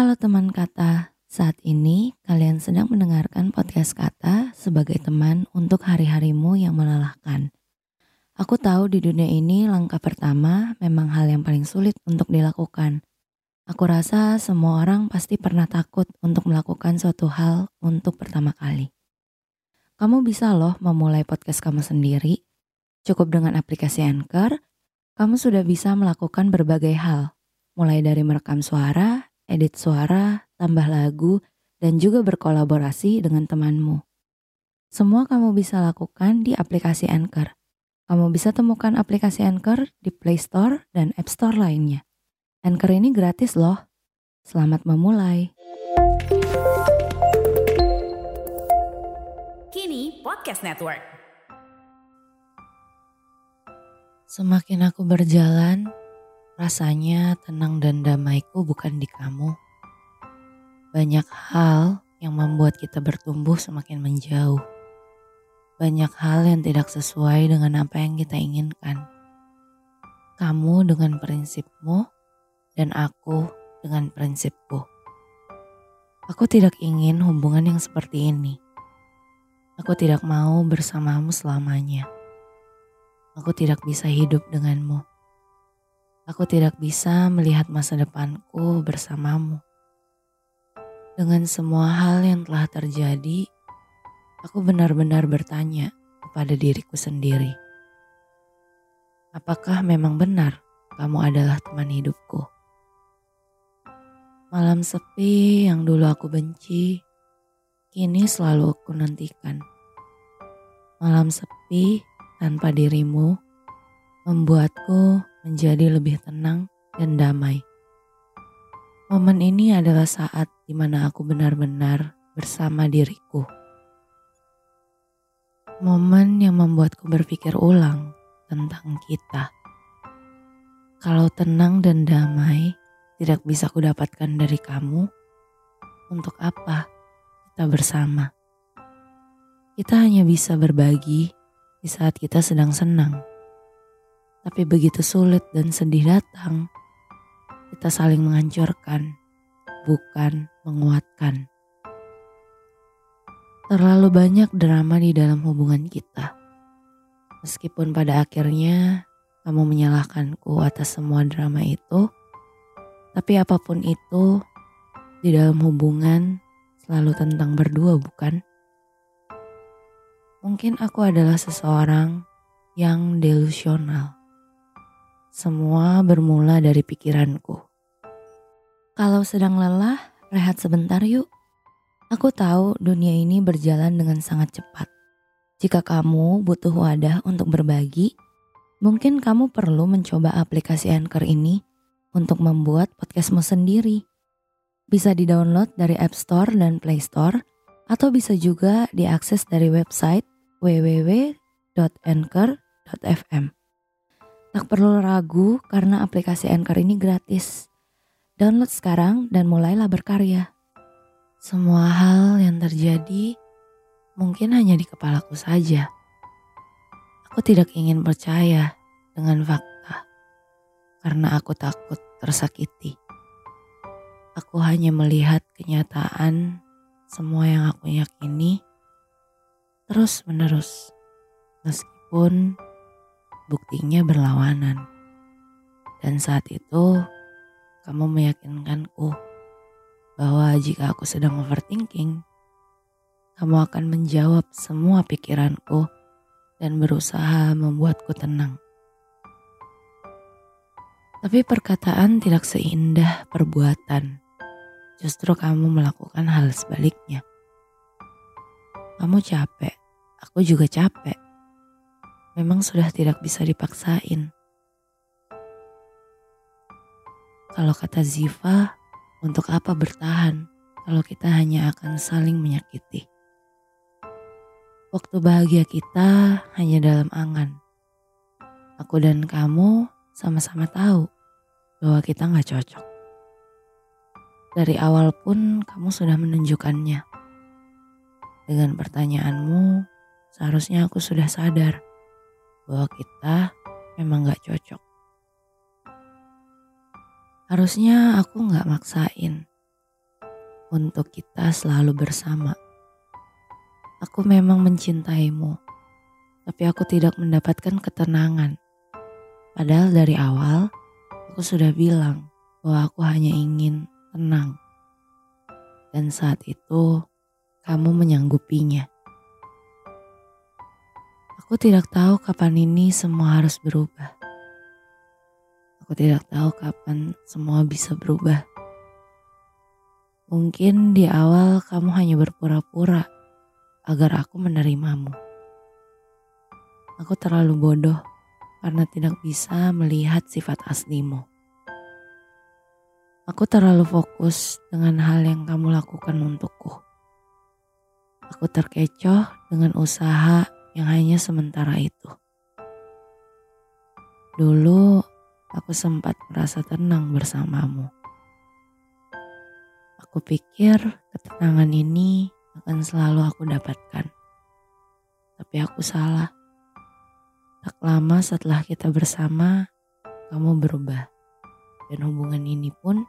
Halo teman kata, saat ini kalian sedang mendengarkan podcast kata sebagai teman untuk hari-harimu yang melelahkan. Aku tahu di dunia ini langkah pertama memang hal yang paling sulit untuk dilakukan. Aku rasa semua orang pasti pernah takut untuk melakukan suatu hal untuk pertama kali. Kamu bisa loh memulai podcast kamu sendiri. Cukup dengan aplikasi Anchor, kamu sudah bisa melakukan berbagai hal, mulai dari merekam suara, edit suara, tambah lagu, dan juga berkolaborasi dengan temanmu. Semua kamu bisa lakukan di aplikasi Anchor. Kamu bisa temukan aplikasi Anchor di Play Store dan App Store lainnya. Anchor ini gratis loh. Selamat memulai. Kini Podcast Network. Semakin aku berjalan, Rasanya tenang dan damaiku bukan di kamu. Banyak hal yang membuat kita bertumbuh semakin menjauh. Banyak hal yang tidak sesuai dengan apa yang kita inginkan. Kamu dengan prinsipmu dan aku dengan prinsipku. Aku tidak ingin hubungan yang seperti ini. Aku tidak mau bersamamu selamanya. Aku tidak bisa hidup denganmu. Aku tidak bisa melihat masa depanku bersamamu. Dengan semua hal yang telah terjadi, aku benar-benar bertanya kepada diriku sendiri. Apakah memang benar kamu adalah teman hidupku? Malam sepi yang dulu aku benci, kini selalu aku nantikan. Malam sepi tanpa dirimu membuatku menjadi lebih tenang dan damai. Momen ini adalah saat di mana aku benar-benar bersama diriku. Momen yang membuatku berpikir ulang tentang kita. Kalau tenang dan damai tidak bisa kudapatkan dari kamu, untuk apa kita bersama? Kita hanya bisa berbagi di saat kita sedang senang tapi begitu sulit dan sedih datang, kita saling menghancurkan, bukan menguatkan. Terlalu banyak drama di dalam hubungan kita. Meskipun pada akhirnya kamu menyalahkanku atas semua drama itu, tapi apa pun itu, di dalam hubungan selalu tentang berdua, bukan? Mungkin aku adalah seseorang yang delusional semua bermula dari pikiranku. Kalau sedang lelah, rehat sebentar yuk. Aku tahu dunia ini berjalan dengan sangat cepat. Jika kamu butuh wadah untuk berbagi, mungkin kamu perlu mencoba aplikasi Anchor ini untuk membuat podcastmu sendiri. Bisa di-download dari App Store dan Play Store, atau bisa juga diakses dari website www.anchor.fm. Tak perlu ragu karena aplikasi Anchor ini gratis. Download sekarang dan mulailah berkarya. Semua hal yang terjadi mungkin hanya di kepalaku saja. Aku tidak ingin percaya dengan fakta karena aku takut tersakiti. Aku hanya melihat kenyataan semua yang aku yakini terus menerus meskipun buktinya berlawanan. Dan saat itu, kamu meyakinkanku bahwa jika aku sedang overthinking, kamu akan menjawab semua pikiranku dan berusaha membuatku tenang. Tapi perkataan tidak seindah perbuatan. Justru kamu melakukan hal sebaliknya. Kamu capek, aku juga capek memang sudah tidak bisa dipaksain. Kalau kata Ziva, untuk apa bertahan kalau kita hanya akan saling menyakiti? Waktu bahagia kita hanya dalam angan. Aku dan kamu sama-sama tahu bahwa kita nggak cocok. Dari awal pun kamu sudah menunjukkannya. Dengan pertanyaanmu, seharusnya aku sudah sadar bahwa kita memang gak cocok. Harusnya aku gak maksain, untuk kita selalu bersama. Aku memang mencintaimu, tapi aku tidak mendapatkan ketenangan. Padahal dari awal aku sudah bilang bahwa aku hanya ingin tenang. Dan saat itu kamu menyanggupinya. Aku tidak tahu kapan ini semua harus berubah. Aku tidak tahu kapan semua bisa berubah. Mungkin di awal kamu hanya berpura-pura agar aku menerimamu. Aku terlalu bodoh karena tidak bisa melihat sifat aslimu. Aku terlalu fokus dengan hal yang kamu lakukan untukku. Aku terkecoh dengan usaha yang hanya sementara itu. Dulu aku sempat merasa tenang bersamamu. Aku pikir ketenangan ini akan selalu aku dapatkan. Tapi aku salah. Tak lama setelah kita bersama, kamu berubah. Dan hubungan ini pun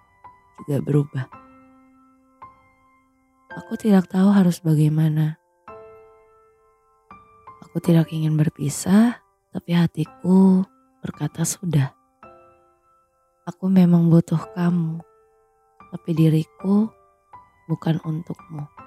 juga berubah. Aku tidak tahu harus bagaimana. Aku tidak ingin berpisah, tapi hatiku berkata sudah. Aku memang butuh kamu, tapi diriku bukan untukmu.